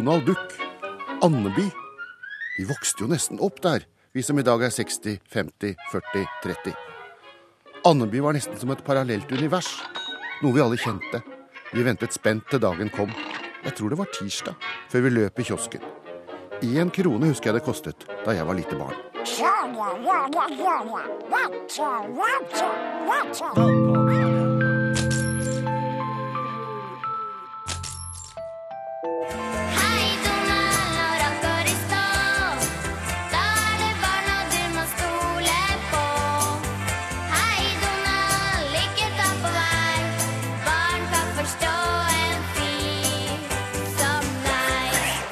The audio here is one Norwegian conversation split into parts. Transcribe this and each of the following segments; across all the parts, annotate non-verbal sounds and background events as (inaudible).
Donald Duck. Andeby. Vi vokste jo nesten opp der, vi som i dag er 60, 50, 40, 30. Andeby var nesten som et parallelt univers. Noe vi alle kjente. Vi ventet spent til dagen kom. Jeg tror det var tirsdag, før vi løp i kiosken. Én krone husker jeg det kostet da jeg var lite barn. Ja, ja, ja,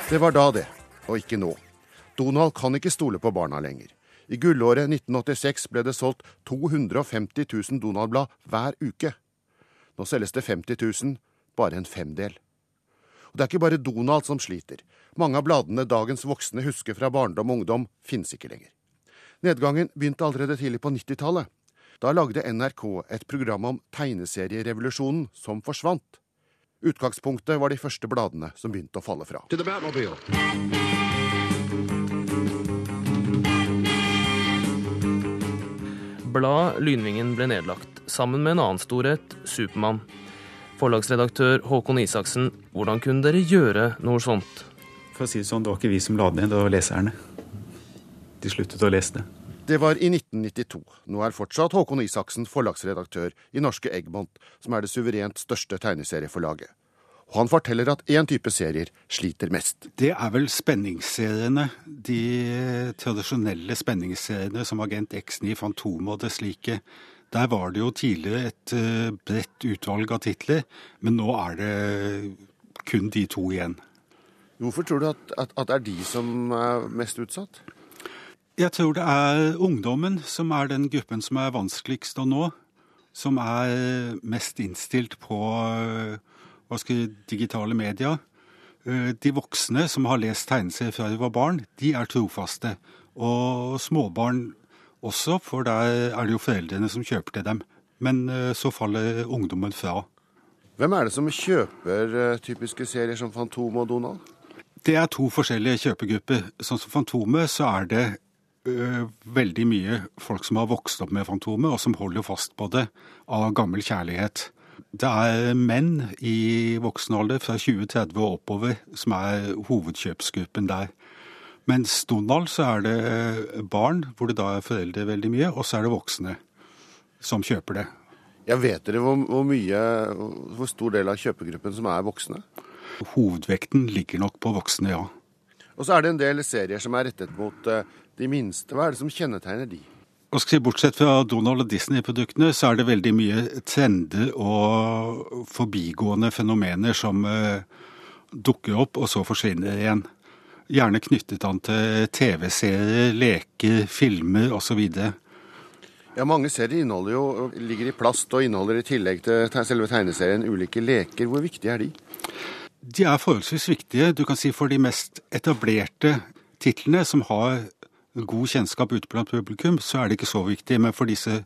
Det var da, det, og ikke nå. Donald kan ikke stole på barna lenger. I gullåret 1986 ble det solgt 250 000 Donald-blad hver uke. Nå selges det 50 000, bare en femdel. Og det er ikke bare Donald som sliter. Mange av bladene dagens voksne husker fra barndom og ungdom, finnes ikke lenger. Nedgangen begynte allerede tidlig på 90-tallet. Da lagde NRK et program om tegneserierevolusjonen som forsvant. Utgangspunktet var de første bladene som begynte å falle fra. Bladet Lynvingen ble nedlagt, sammen med en annen storhet, Supermann. Forlagsredaktør Håkon Isaksen, hvordan kunne dere gjøre noe sånt? For å si det sånn, det var ikke vi som la det ned, det var leserne. De sluttet å lese det. Det var i 1992. Nå er fortsatt Håkon Isaksen forlagsredaktør i norske Eggmont, som er det suverent største tegneserieforlaget. Og han forteller at én type serier sliter mest. Det er vel spenningsseriene. De tradisjonelle spenningsseriene som Agent X9, Fantomet og det slike. Der var det jo tidligere et eh, bredt utvalg av titler, men nå er det kun de to igjen. Hvorfor tror du at, at, at det er de som er mest utsatt? Jeg tror det er ungdommen som er den gruppen som er vanskeligst å nå. Som er mest innstilt på hva skal jeg, digitale media. Eh, De voksne som har lest tegneserier fra de var barn, de er trofaste. Og småbarn også, for der er det jo foreldrene som kjøper til dem. Men eh, så faller ungdommen fra. Hvem er det som kjøper eh, typiske serier som Fantomet og Donald? Det er to forskjellige kjøpegrupper. Sånn som Fantomet, så er det veldig mye folk som har vokst opp med Fantomet, og som holder fast på det av gammel kjærlighet. Det er menn i voksen alder, fra 20-30 og oppover, som er hovedkjøpsgruppen der. Mens Donald så er det barn, hvor det da er foreldre veldig mye, og så er det voksne som kjøper det. Jeg vet dere hvor, hvor mye, hvor stor del av kjøpegruppen som er voksne? Hovedvekten ligger nok på voksne, ja. Og så er det en del serier som er rettet mot eh, de minste. Hva er det som kjennetegner de? Og skal si, Bortsett fra Donald og Disney-produktene, så er det veldig mye trender og forbigående fenomener som eh, dukker opp, og så forsvinner igjen. Gjerne knyttet an til TV-serier, leker, filmer osv. Ja, Mange serier inneholder jo, ligger i plast og inneholder i tillegg til selve tegneserien ulike leker. Hvor viktige er de? De er forholdsvis viktige. Du kan si for de mest etablerte titlene, som har god kjennskap ute blant publikum, så er det ikke så viktig. Men for disse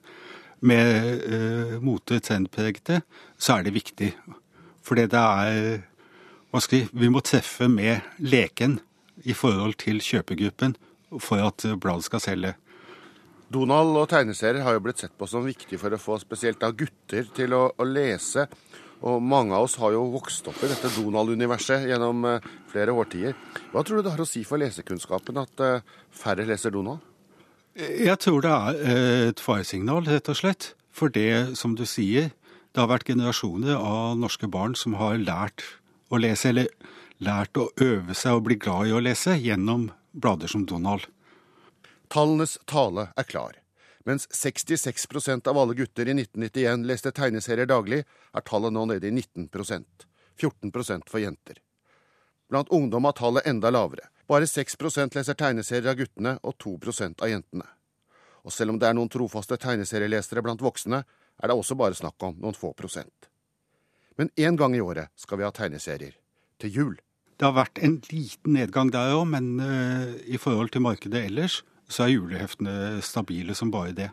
med eh, mote trendpregede, så er det viktig. Fordi det er Hva skal vi Vi må treffe med leken i forhold til kjøpegruppen for at bladet skal selge. Donald og tegneserier har jo blitt sett på som viktig for å få spesielt da gutter til å, å lese. Og mange av oss har jo vokst opp i dette Donald-universet gjennom eh, flere årtier. Hva tror du det har å si for lesekunnskapen at eh, færre leser Donald? Jeg tror det er eh, et faresignal, rett og slett. For det, som du sier, det har vært generasjoner av norske barn som har lært å lese, eller lært å øve seg og bli glad i å lese gjennom blader som Donald. Tallenes tale er klar. Mens 66% av alle gutter i 1991 leste tegneserier daglig, er tallet nå nede i 19% 14% for jenter. Blant ungdom er tallet enda lavere. Bare 6% leser tegneserier av guttene og 2% av jentene. Og selv om det er noen trofaste tegneserielesere blant voksne, er det også bare snakk om noen få prosent. Men én gang i året skal vi ha tegneserier. Til jul. Det har vært en liten nedgang der òg, men uh, i forhold til markedet ellers, så er juleheftene stabile som bare det.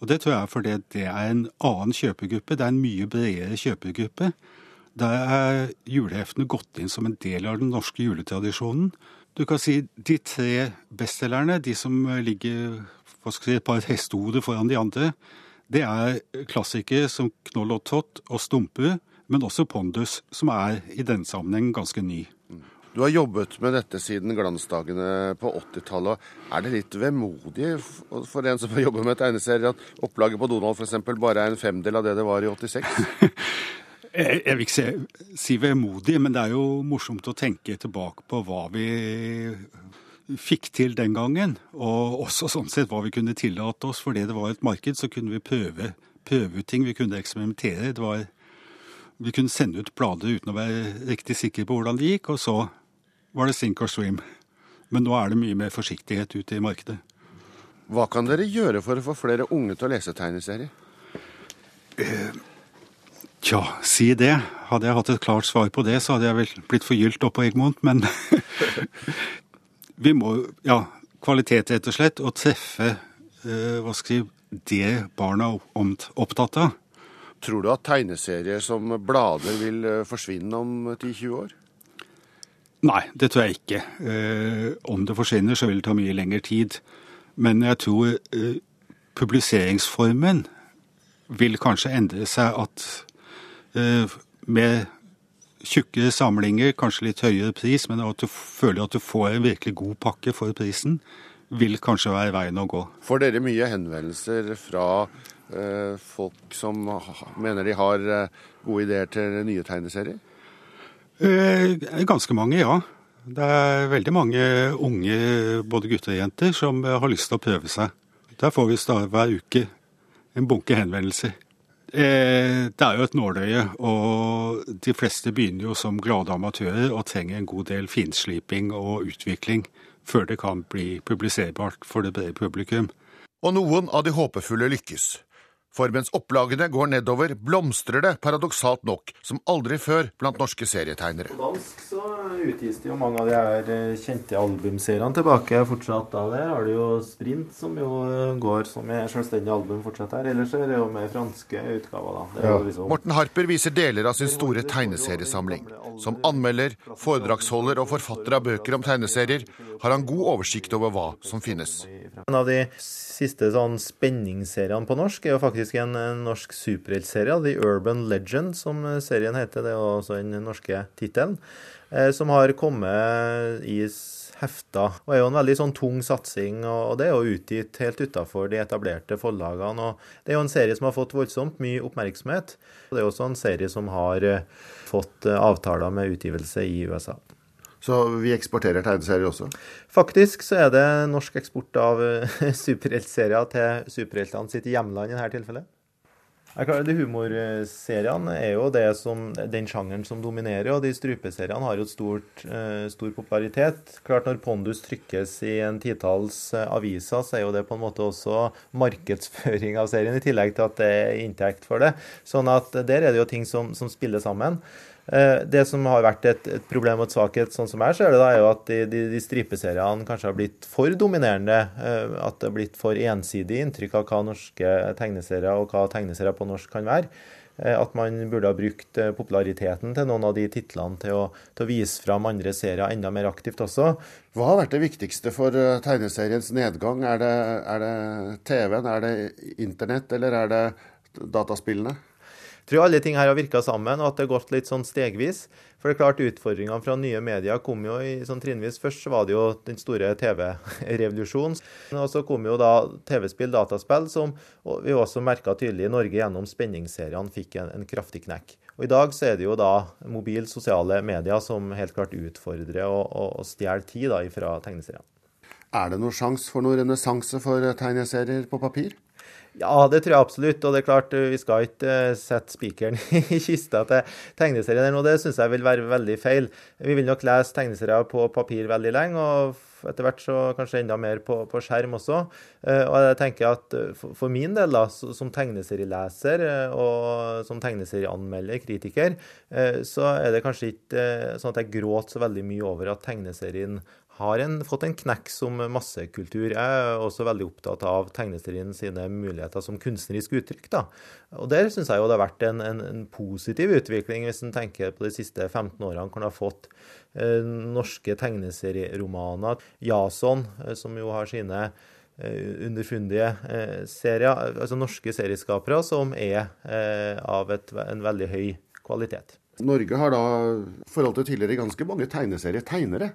Og det tror jeg er fordi det er en annen kjøpegruppe. Det er en mye bredere kjøpegruppe. Der er juleheftene gått inn som en del av den norske juletradisjonen. Du kan si de tre bestselgerne, de som ligger si, et par hestehoder foran de andre, det er klassikere som Knoll og Tott og Stumpe, men også Pondus, som er i denne sammenheng ganske ny. Du har jobbet med dette siden glansdagene på 80-tallet. Er det litt vemodig for en som har jobbet med tegneserier, at opplaget på Donald f.eks. bare er en femdel av det det var i 86? (laughs) Jeg, jeg vil ikke si, si vemodig, men det er jo morsomt å tenke tilbake på hva vi fikk til den gangen. Og også sånn sett hva vi kunne tillate oss. Fordi det var et marked, så kunne vi prøve, prøve ut ting. Vi kunne eksperimentere. Det var, vi kunne sende ut blader uten å være riktig sikre på hvordan det gikk. Og så var det sink or swim. Men nå er det mye mer forsiktighet ute i markedet. Hva kan dere gjøre for å få flere unge til å lese tegneserier? Tja, si det. Hadde jeg hatt et klart svar på det, så hadde jeg vel blitt forgylt oppå Egmont, men (laughs) vi må Ja, kvalitet, rett og slett. Å treffe eh, hva skal jeg det barna er opptatt av. Tror du at tegneserier som blader vil eh, forsvinne om 10-20 år? Nei, det tror jeg ikke. Eh, om det forsvinner, så vil det ta mye lengre tid. Men jeg tror eh, publiseringsformen vil kanskje endre seg at eh, med tjukkere samlinger, kanskje litt høyere pris, men at du føler at du får en virkelig god pakke for prisen, vil kanskje være veien å gå. Får dere mye henvendelser fra folk som mener de har gode ideer til nye tegneserier? Eh, ganske mange, ja. Det er veldig mange unge, både gutter og jenter, som eh, har lyst til å prøve seg. Der får vi hver uke en bunke henvendelser. Eh, det er jo et nåløye, og de fleste begynner jo som glade amatører og trenger en god del finsliping og utvikling før det kan bli publiserbart for det brede publikum. Og noen av de håpefulle lykkes. For mens opplagene går nedover, blomstrer det paradoksalt nok som aldri før blant norske serietegnere. Utgis det jo mange av de her eh, kjente albumseriene tilbake fortsatt. da. Der har du jo Sprint, som jo eh, går som er selvstendig album fortsatt her. Ellers er det jo med franske utgaver, da. Det er jo liksom... Morten Harper viser deler av sin store tegneseriesamling. Som anmelder, foredragsholder og forfatter av bøker om tegneserier har han god oversikt over hva som finnes. En av de siste sånn spenningsseriene på norsk er jo faktisk en, en norsk superheltserie, The Urban Legend, som serien heter. Det er jo også den norske tittelen. Eh, som har kommet i hefta. Og er jo en veldig sånn tung satsing, og, det er jo utgitt helt utafor de etablerte forlagene. Og det er jo en serie som har fått voldsomt mye oppmerksomhet. Og det er også en serie som har eh, fått eh, avtaler med utgivelse i USA. Så vi eksporterer tegneserier også. Faktisk så er det norsk eksport av (laughs) superheltserier til superheltene sitt hjemland i dette tilfellet. De Humorseriene er jo som, den sjangeren som dominerer, og de strupeseriene har jo stort, eh, stor popularitet. Klart Når Pondus trykkes i en titalls eh, aviser, så er jo det på en måte også markedsføring av serien, i tillegg til at det er inntekt for det. Sånn at der er det jo ting som, som spiller sammen. Eh, Det som har vært et, et problem og et svakhet, sånn som jeg ser det, da, er jo at de, de, de stripeseriene kanskje har blitt for dominerende. eh, At det har blitt for ensidig inntrykk av hva norske tegneserier og hva tegneserier på norsk kan være. Eh, At man burde ha brukt populariteten til noen av de titlene til å, til å vise fram andre serier enda mer aktivt også. Hva har vært det viktigste for tegneseriens nedgang? Er det, det TV-en, er det internett, eller er det dataspillene? Tror alle ting her har virka sammen, og at det har gått litt sånn stegvis. For det er klart Utfordringene fra nye medier kom jo i sånn trinnvis. Først var det jo den store TV-revolusjonen. Og så kom jo da TV-spill, dataspill, som vi også merka tydelig i Norge gjennom spenningsseriene fikk en, en kraftig knekk. Og I dag så er det jo da mobil, sosiale medier som helt klart utfordrer og, og, og stjeler tid da fra tegneseriene. Er det noen sjanse for noen renessanse for tegneserier på papir? Ja, det tror jeg absolutt. Og det er klart, vi skal ikke eh, sette spikeren (laughs) i kista til tegneserien nå. Det syns jeg vil være veldig feil. Vi vil nok lese tegneserier på papir veldig lenge, og etter hvert så kanskje enda mer på, på skjerm også. Eh, Og jeg tenker at eh, for min del, da, som tegneserieleser eh, og som tegneserieanmelder, kritiker, eh, så er det kanskje ikke eh, sånn at jeg gråter så veldig mye over at tegneserien har en, fått en knekk som massekultur. Jeg er også veldig opptatt av tegneserien sine muligheter som kunstnerisk uttrykk. Da. Og Der syns jeg jo det har vært en, en, en positiv utvikling, hvis en tenker på de siste 15 årene, hvor en har fått eh, norske tegneserieromaner. Jason, eh, som jo har sine eh, underfundige eh, serier, altså norske serieskapere som er av et, en veldig høy kvalitet. Norge har da i forhold til tidligere ganske mange tegneserietegnere.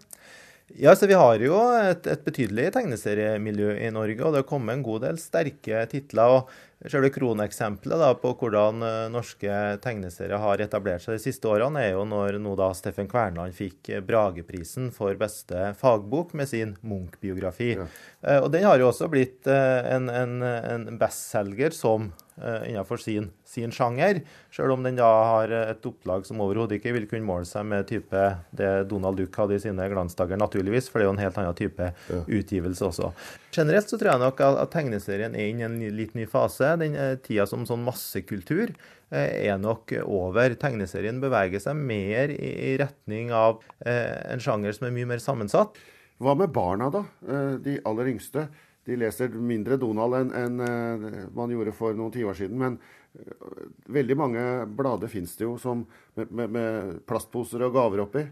Ja, så Vi har jo et, et betydelig tegneseriemiljø i Norge, og det har kommet en god del sterke titler. og Selve kroneksempelet på hvordan eh, norske tegneserier har etablert seg de siste årene, er jo når nå da Steffen Kverneland fikk Brageprisen for beste fagbok med sin Munch-biografi. Ja. Eh, Og Den har jo også blitt eh, en, en, en bestselger som eh, innenfor sin, sin sjanger, selv om den da har et opplag som overhodet ikke vil kunne måle seg med type det Donald Duck hadde i sine glansdager, naturligvis, for det er jo en helt annen type utgivelse også. Generelt så tror jeg nok at, tegneserien er inne i en ny- litt ny fase. Den eh, tida som sånn massekultur eh, er nok over. Tegneserien beveger seg mer i, i retning av eh, en sjanger som er mye mer sammensatt. Hva med barna, da? Eh, De aller yngste. De leser mindre Donald enn en eh, man gjorde for noen tiår siden. Men eh, veldig mange blader fins det jo som med, med, med plastposer og gaver oppi.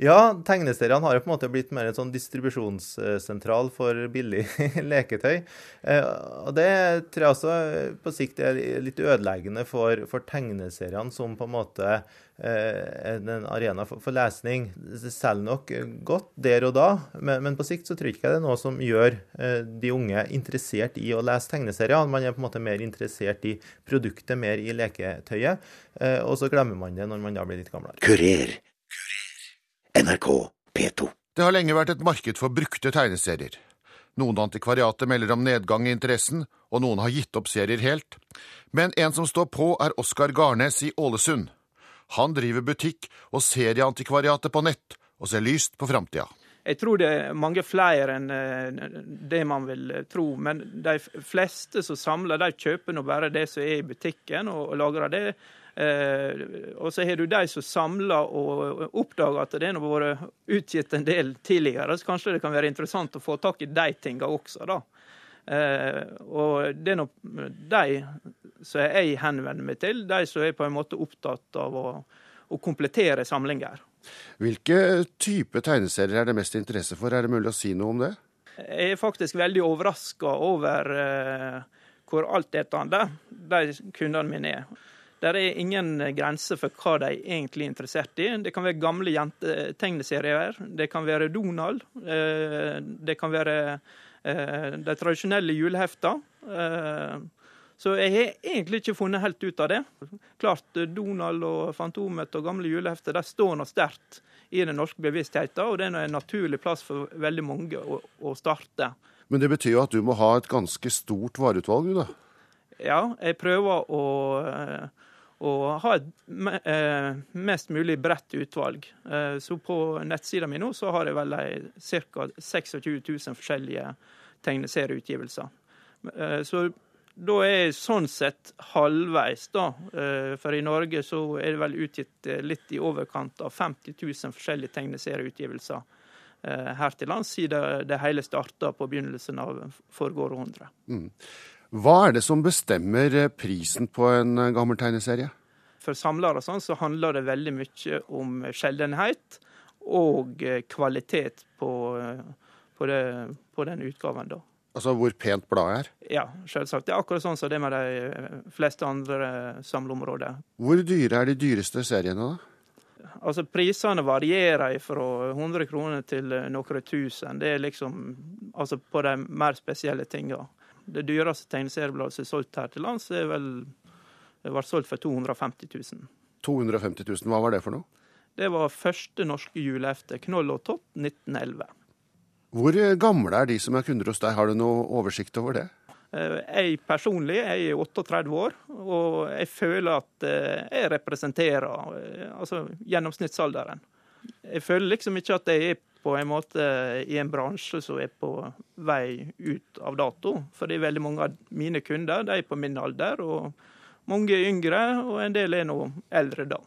Ja, tegneseriene har jo på en måte blitt mer en sånn distribusjonssentral for billig (laughs) leketøy. Eh, Og det tror jeg også på sikt er litt ødeleggende for, for tegneseriene som på en måte en en arena for, for lesning. Det selger nok godt der og da, men, men på sikt så tror jeg ikke det er noe som gjør eh, de unge interessert i å lese tegneserier. Man er på en måte mer interessert i produktet, mer i leketøyet. eh, Og så glemmer man det når man da blir litt gamlere. Kurer. NRK P2. Det har lenge vært et marked for brukte tegneserier. Noen antikvariater melder om nedgang i interessen, og noen har gitt opp serier helt. Men en som står på, er Oskar Garnes i Ålesund. Han driver butikk og serieantikvariatet på nett, og ser lyst på framtida. Jeg tror det er mange flere enn eh, det man vil eh, tro. Men de fleste som samler, de kjøper nå bare det som er i butikken, og, lagrer det. Eh, og så har du de som samler og oppdager at det har vært utgitt en del tidligere, så kanskje det kan være interessant å få tak i de tinga også, da. Eh, og det er nå de som jeg henvender meg til, de som er på en måte opptatt av å, å komplettere samlinger. Hvilke type tegneserier er det mest interesse for? Er det mulig å si noe om det? Jeg er faktisk veldig overraska over eh, hvor altetende de kundene mine er. Der er ingen grense for hva de er egentlig interessert i. Det kan være gamle jentetegneserier, det kan være Donald, eh, det kan være de tradisjonelle juleheftene. Eh, så jeg har egentlig ikke funnet helt ut av det. Klart eh, Donald og Fantomet og gamle julehefter de står nå sterkt i den norske bevisstheten, og det er en naturlig plass for veldig mange å, å starte. Men det betyr jo at du må ha et ganske stort vareutvalg, du da. Ja, jeg prøver å, eh, å ha et eh, mest mulig bredt utvalg. Eh, Så på nettsida mi nå så har jeg vel ca. 26 000 forskjellige tegneserieutgivelser. Eh, Så da er jeg sånn sett halvveis, da. Eh, For i Norge så er det vel utgitt eh, litt i overkant av 50 000 forskjellige tegneserieutgivelser her til lands, siden det hele starta på begynnelsen av foregående århundre. Hva er det som bestemmer prisen på en gammel tegneserie? For samlere sånn, så handler det veldig mye om sjeldenhet og kvalitet på, på, det, på den utgaven, da. Altså hvor pent bladet er? Ja, selvsagt. Det er akkurat sånn som det med de eh, fleste andre samleområder. Hvor dyre er de dyreste seriene, da? Altså, prisene varierer fra 100 kroner til eh, noen tusen. Det er liksom altså på de mer spesielle tinga. Det dyreste tegneseriebladet som er solgt her til lands, er vel det ble solgt for 250 000. 250 000, hva var det for noe? Det var første norske julehefte, Knoll og Tott, 1911. Hvor eh, gamle er de som er kunder hos deg, har du noe oversikt over det? Eh, Jeg personlig jeg er 38 år, og jeg føler at eh, jeg representerer altså, gjennomsnittsalderen. Jeg føler liksom ikke at jeg er på en måte i en bransje som er på vei ut av dato. For det er veldig mange av mine kunder de er på min alder, og mange er yngre, og en del er nå eldre da.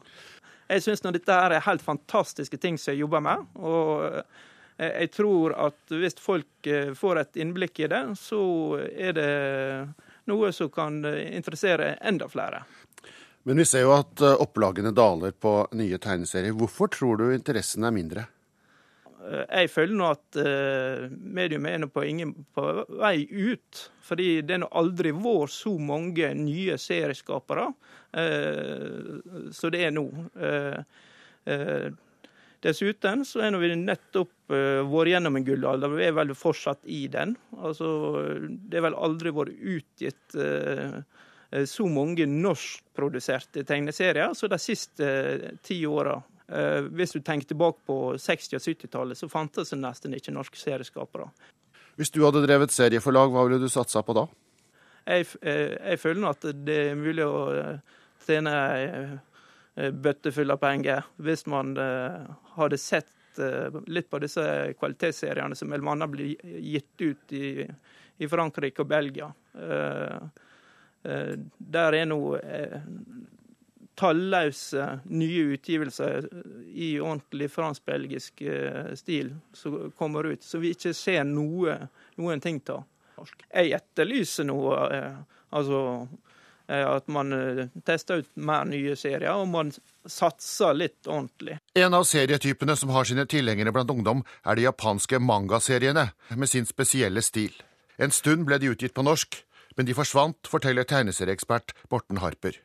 Jeg syns dette her er helt fantastiske ting som jeg jobber med. og jeg tror at hvis folk eh, får et innblikk i det, så er det noe som kan eh, interessere enda flere. Men vi ser jo at eh, opplagene daler på nye tegneserier. Hvorfor tror du interessen er mindre? Eh, Jeg føler nå at eh, medium er på ingen på vei ut. Fordi det er nå aldri vært så mange nye serieskapere eh, som det er nå. Eh, eh, Dessuten så er vi nettopp uh, vært gjennom en gullalder. Vi er vel fortsatt i den. Altså, det er vel aldri vært utgitt eh, eh, så mange norskproduserte tegneserier som de siste eh, ti åra. Eh, hvis du tenker tilbake på 60- og 70-tallet, så fantes det nesten ikke norske serieskapere. Hvis du hadde drevet serieforlag, hva ville du satsa på da? Jeg, eh, jeg føler at det er mulig å eh, tjene bøtte full av penger hvis man eh, hadde sett eh, litt på disse kvalitetsseriene som bl.a. blir gitt ut i, i Frankrike og Belgia. Eh, eh, Der er nå eh, talløse nye utgivelser i ordentlig fransk-belgisk eh, stil som kommer ut, så vi ikke ser noe, noen ting av. Jeg etterlyser noe, eh, altså eh, at man eh, tester ut mer nye serier, og man satser litt ordentlig. En av serietypene som har sine tilhengere blant ungdom, er de japanske mangaseriene, med sin spesielle stil. En stund ble de utgitt på norsk, men de forsvant, forteller tegneserieekspert Morten Harper.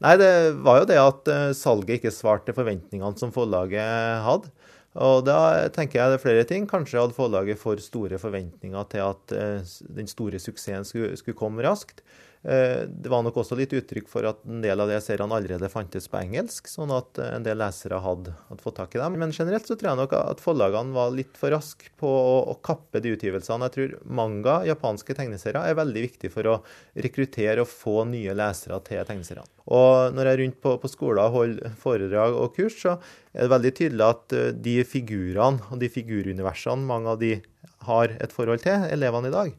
Nei, det var jo det at eh, salget ikke svarte forventningene som forlaget hadde. Og da tenker jeg det er flere ting. Kanskje hadde forlaget for store forventninger til at eh, den store suksessen skulle, skulle komme raskt. Eh, Det var nok også litt uttrykk for at en del av de seriene allerede fantes på engelsk, sånn at eh, en del lesere hadde, hadde fått tak i dem. Men generelt så tror jeg nok at forlagene var litt for raske på å, å kappe de utgivelsene. Jeg tror manga, japanske tegneserier, er veldig viktig for å rekruttere og få nye lesere til tegneseriene. Og når jeg er rundt på, på skoler og holder foredrag og kurs, så er det veldig tydelig at eh, de figurene og de figuruniversene mange av de har et forhold til, elevene i dag,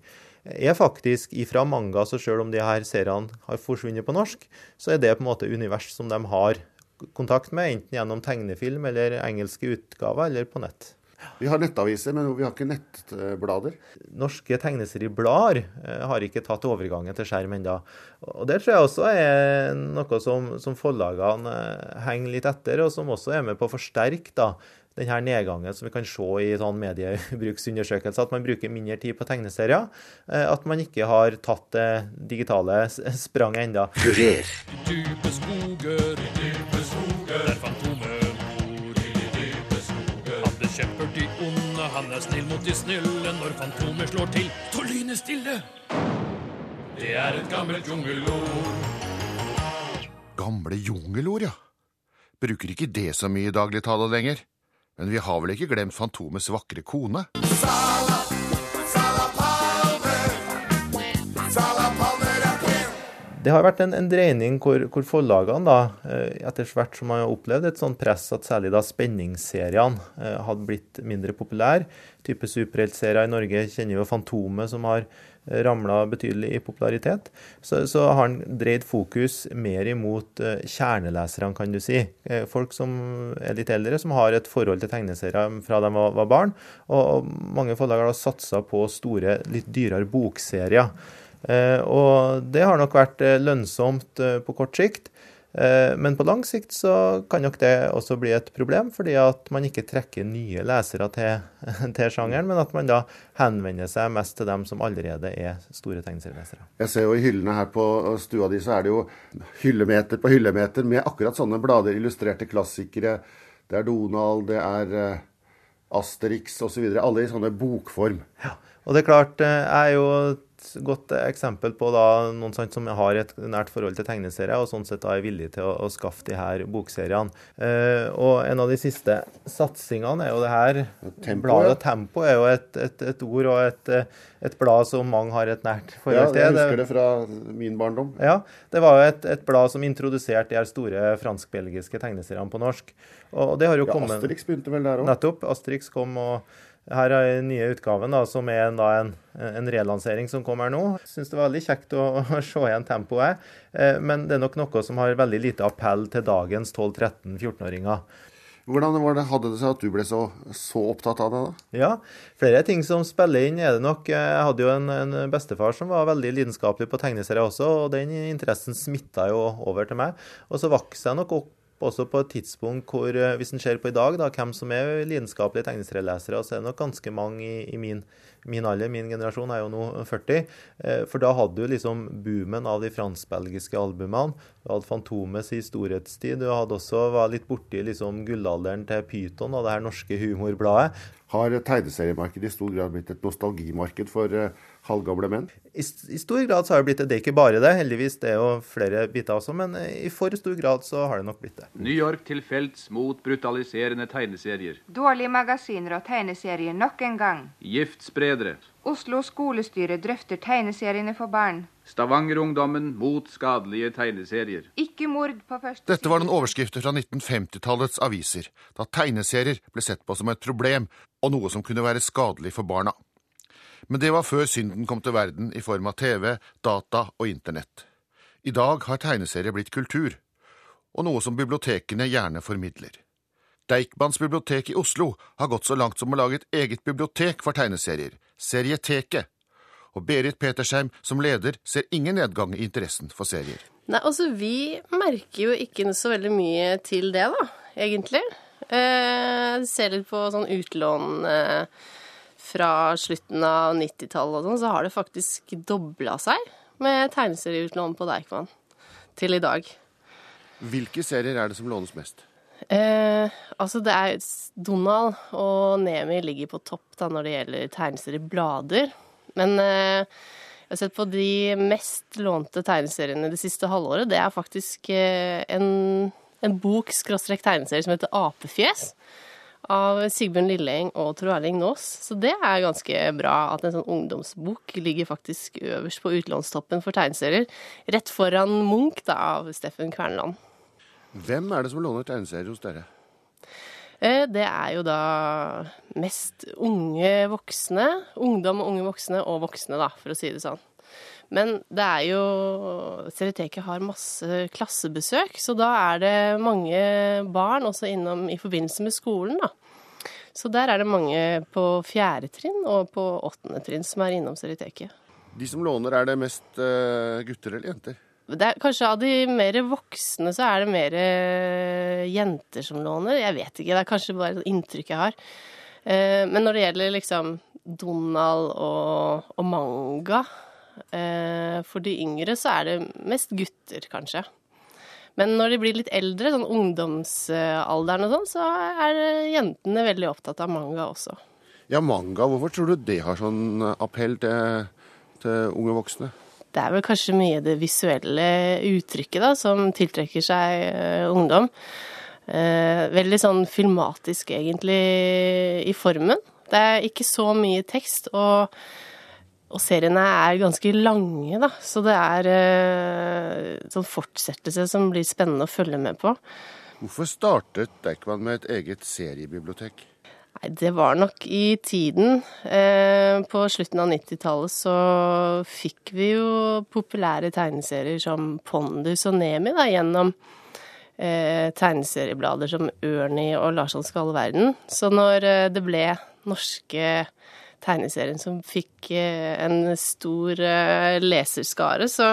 er faktisk ifra manga, så selv om de her seriene har forsvunnet på norsk, så er det på en måte univers som de har kontakt med, enten gjennom tegnefilm eller engelske utgaver, eller på nett. Vi har nettaviser, men vi har ikke nettblader. Norske tegneserieblader eh, har ikke tatt overgangen til skjerm ennå. Og det tror jeg også er noe som, som forlagene eh, henger litt etter, og som også er med på å forsterke da, den her nedgangen som vi kan se i sånn mediebruksundersøkelser, at man bruker mindre tid på tegneserier. eh, At man ikke har tatt det digitale spranget ennå. Kurer. dype skoger, dype skoger, der Fantomet bor. I dype skoger. Han bekjemper de onde, han er snill mot de snille. Når Fantomet slår til, står lynet stille. Det er et gammelt jungelord. Gamle jungelord, ja. Bruker ikke det så mye i dagligtale lenger. Men vi har vel ikke glemt Fantomets vakre kone? Det har vært en, en dreining hvor, hvor forlagene, da, eh, etter hvert som man har opplevd et sånt press at særlig da spenningsseriene eh, hadde blitt mindre populære, type superheltserier i Norge kjenner jo Fantomet, som har ramla betydelig i popularitet, så, så har han dreid fokus mer imot eh, kjerneleserne, kan du si. Eh, Folk som er litt eldre, som har et forhold til tegneserier fra de var, var barn. Og, og mange forlag har satsa på store, litt dyrere bokserier. Eh, og det har nok vært lønnsomt på kort sikt. Eh, Men på lang sikt så kan nok det også bli et problem, fordi at man ikke trekker nye lesere til, (laughs) til sjangeren, men at man da henvender seg mest til dem som allerede er store tegneserielesere. Jeg ser jo i hyllene her på stua di, så er det jo hyllemeter på hyllemeter med akkurat sånne blader, illustrerte klassikere. Det er Donald, det er eh, Asterix osv. Alle i sånne bokform. Ja, Og det er klart, eh, jeg er jo godt eksempel på da noen sant, som har et nært forhold til tegneserier, og sånn sett da er villig til å, å skaffe de her bokseriene. Eh, og en av de siste satsingene er jo det her Tempo, bladet. ja. Tempo er jo et, et, et ord og et, et blad som mange har et nært forhold til. jeg husker det fra min barndom. Ja, det var jo et, et blad som introduserte de her store fransk-belgiske tegneseriene på norsk. Og det har jo Ja, kommet... Asterix begynte vel der òg. Nettopp. Asterix kom, og her er den nye utgaven, da, som er en, da, en, en relansering som kommer nå. Syns det var veldig kjekt å, (laughs) å se igjen tempoet, eh, men det er nok noe som har veldig lite appell til dagens 12-13-14-åringer. Hvordan var det, hadde det seg at du ble så, så opptatt av det? da? Ja, flere ting som spiller inn er det nok. Jeg hadde jo en, en bestefar som var veldig lidenskapelig på tegneserier også, og den interessen smitta jo over til meg. Og så vokste jeg nok opp også på et tidspunkt hvor, eh, hvis en ser på i dag, da, hvem som er lidenskapelige tegneserielesere, så er det nok ganske mange i, i min, min alder, min generasjon er jo nå 40. Eh, For da hadde du liksom boomen av de fransk-belgiske albumene. Du hadde Fantomets storhetstid. Du hadde også var litt borti liksom gullalderen til Pyton og det her norske humorbladet. Har tegneseriemarkedet i stor grad blitt et nostalgimarked for eh, halvgamle menn? I, I stor grad så har det blitt det. Det er ikke bare det, heldigvis. Det er jo flere biter også, men eh, i for stor grad så har det nok blitt det. New York til felts mot brutaliserende tegneserier. Dårlige magasiner og tegneserier nok en gang. Giftspredere. Oslo skolestyre drøfter tegneseriene for barn. Stavanger-ungdommen mot skadelige tegneserier. Ikke mord på første Dette var noen overskrifter fra 1950-tallets aviser, da tegneserier ble sett på som et problem og noe som kunne være skadelig for barna. Men det var før synden kom til verden i form av TV, data og internett. I dag har tegneserier blitt kultur, og noe som bibliotekene gjerne formidler. Deichmans bibliotek i Oslo har gått så langt som å lage et eget bibliotek for tegneserier, Serieteket. Og Berit Petersheim som leder ser ingen nedgang i interessen for serier. Nei, altså vi merker jo ikke så veldig mye til det, da, egentlig. Eh, ser litt på sånn utlån eh, fra slutten av 90-tallet og sånn, så har det faktisk dobla seg med tegneserieutlån på Deichman til i dag. Hvilke serier er det som lånes mest? Eh, altså det er Donald og Nemi ligger på topp da når det gjelder tegneserieblader. Men eh, jeg har sett på de mest lånte tegneseriene det siste halvåret. Det er faktisk eh, en, en bok skråstrek tegneserie som heter Apefjes. Av Sigbjørn Lilleng og Tor Erling Nås. Så det er ganske bra at en sånn ungdomsbok ligger faktisk øverst på utlånstoppen for tegneserier. Rett foran Munch da, av Steffen Kverneland. Hvem er det som låner tegneserier hos dere? Eh, Det er jo da mest unge voksne. Ungdom og unge voksne, og voksne, da, for å si det sånn. Men det er jo Serieteket har masse klassebesøk, så da er det mange barn også innom i forbindelse med skolen, da. Så der er det mange på fjerde trinn og på åttende trinn som er innom Serieteket. De som låner, er det mest eh, gutter eller jenter? Det er, kanskje av de mer voksne så er det mer eh, jenter som låner. Jeg vet ikke, det er kanskje bare et inntrykk jeg har. Eh, men når det gjelder liksom Donald og, og manga eh, For de yngre så er det mest gutter, kanskje. Men når de blir litt eldre, sånn ungdomsalderen og sånn, så er jentene veldig opptatt av manga også. Ja, manga. Hvorfor tror du det har sånn appell til, til unge voksne? Det er vel kanskje mye det visuelle uttrykket da, som tiltrekker seg eh, ungdom. Eh, veldig sånn filmatisk, egentlig, i formen. Det er ikke så mye tekst, og, og seriene er ganske lange, da. Så det er uh, sånn fortsettelse som blir spennende å følge med på. Hvorfor startet Deichman med et eget seriebibliotek? Nei, det var nok i tiden. Eh, på slutten av 90-tallet så fikk vi jo populære tegneserier som Pondus og Nemi da, gjennom eh, tegneserieblader som Ørni og Larsson skal all verden. Så når eh, det ble norske tegneserier som fikk en stor leserskare, så,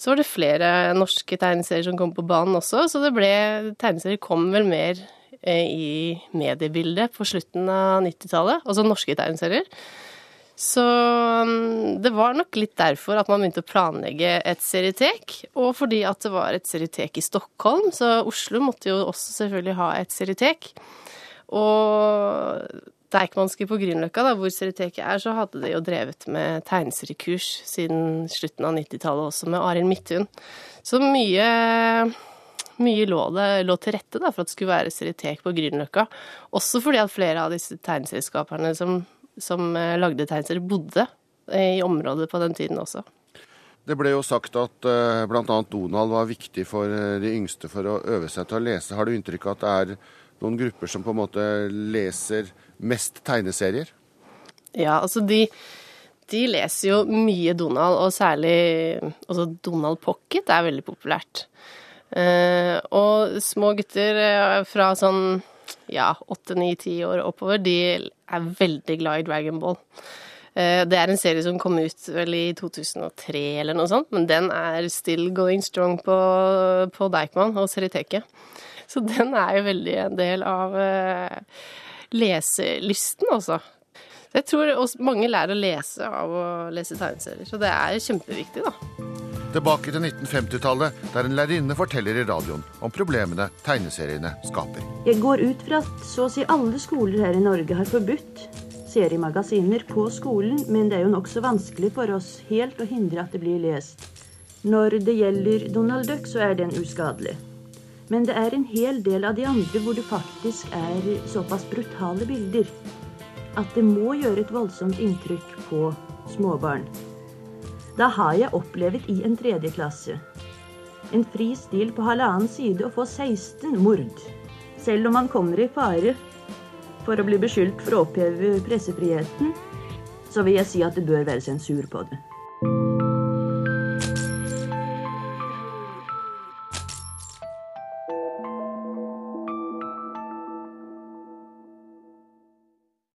så var det flere norske tegneserier som kom på banen også. Så det ble Tegneserier kom vel mer i mediebildet på slutten av 90-tallet, altså norske tegneserier. Så mm, det var nok litt derfor at man begynte å planlegge et serietek. Og fordi at det var et serietek i Stockholm, så Oslo måtte jo også selvfølgelig ha et serietek. Og Deichmanske på Grünerløkka, hvor serieteket er, så hadde de jo drevet med tegneseriekurs siden slutten av 90-tallet også, med Arild Midthun. Så mye mye lå, det, lå til rette da, for at det skulle være serietek på Grünerløkka. Også fordi at flere av disse tegneserieskaperne som, som eh, lagde tegneserier, bodde eh, i området på den tiden også. Det ble jo sagt at uh, bl.a. Donald var viktig for eh, de yngste for å øve seg til å lese. Har du inntrykk av at det er noen grupper som på en måte leser mest tegneserier? Ja, altså de, de leser jo mye Donald, og særlig altså Donald Pocket er veldig populært. Eh, og små gutter eh, fra sånn ja, åtte, ni, ti år oppover, de er veldig glad i Dragon Ball. Eh, Det er en serie som kom ut vel i 2003 eller noe sånt, men den er still going strong på, på Deichman og Seriteke. Så den er jo veldig en del av uh, leselysten, altså. Jeg tror også mange lærer å lese av å lese tegneserier, så det er kjempeviktig, da. Tilbake til 1950-tallet, der en lærerinne forteller i radioen om problemene tegneseriene skaper. Jeg går ut fra at så å si alle skoler her i Norge har forbudt seriemagasiner på skolen, men det er jo nokså vanskelig for oss helt å hindre at det blir lest. Når det gjelder Donald Duck, så er den uskadelig. Men det er en hel del av de andre hvor det faktisk er såpass brutale bilder at det må gjøre et voldsomt inntrykk på småbarn. Da har jeg opplevd i en tredje klasse en fri stil på halvannen side å få 16 mord. Selv om man kommer i fare for å bli beskyldt for å oppheve pressefriheten, så vil jeg si at det bør være sensur på det.